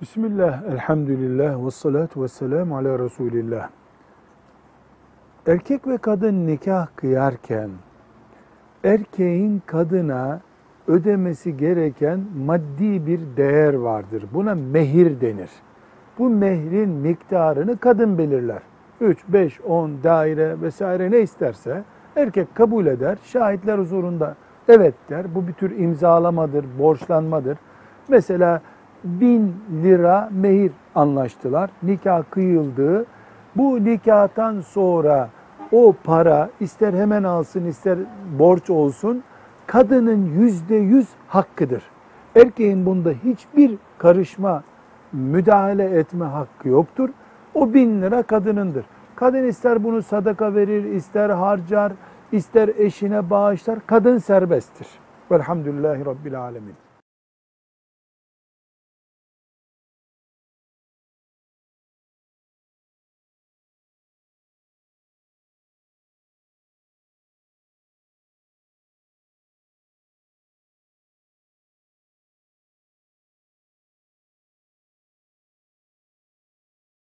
Bismillah, elhamdülillah, ve salatu ve selamu ala Resulillah. Erkek ve kadın nikah kıyarken erkeğin kadına ödemesi gereken maddi bir değer vardır. Buna mehir denir. Bu mehrin miktarını kadın belirler. 3, 5, 10 daire vesaire ne isterse erkek kabul eder. Şahitler huzurunda evet der. Bu bir tür imzalamadır, borçlanmadır. Mesela bin lira mehir anlaştılar. Nikah kıyıldı. Bu nikahtan sonra o para ister hemen alsın ister borç olsun kadının yüzde yüz hakkıdır. Erkeğin bunda hiçbir karışma, müdahale etme hakkı yoktur. O bin lira kadınındır. Kadın ister bunu sadaka verir, ister harcar, ister eşine bağışlar. Kadın serbesttir. Velhamdülillahi Rabbil Alemin.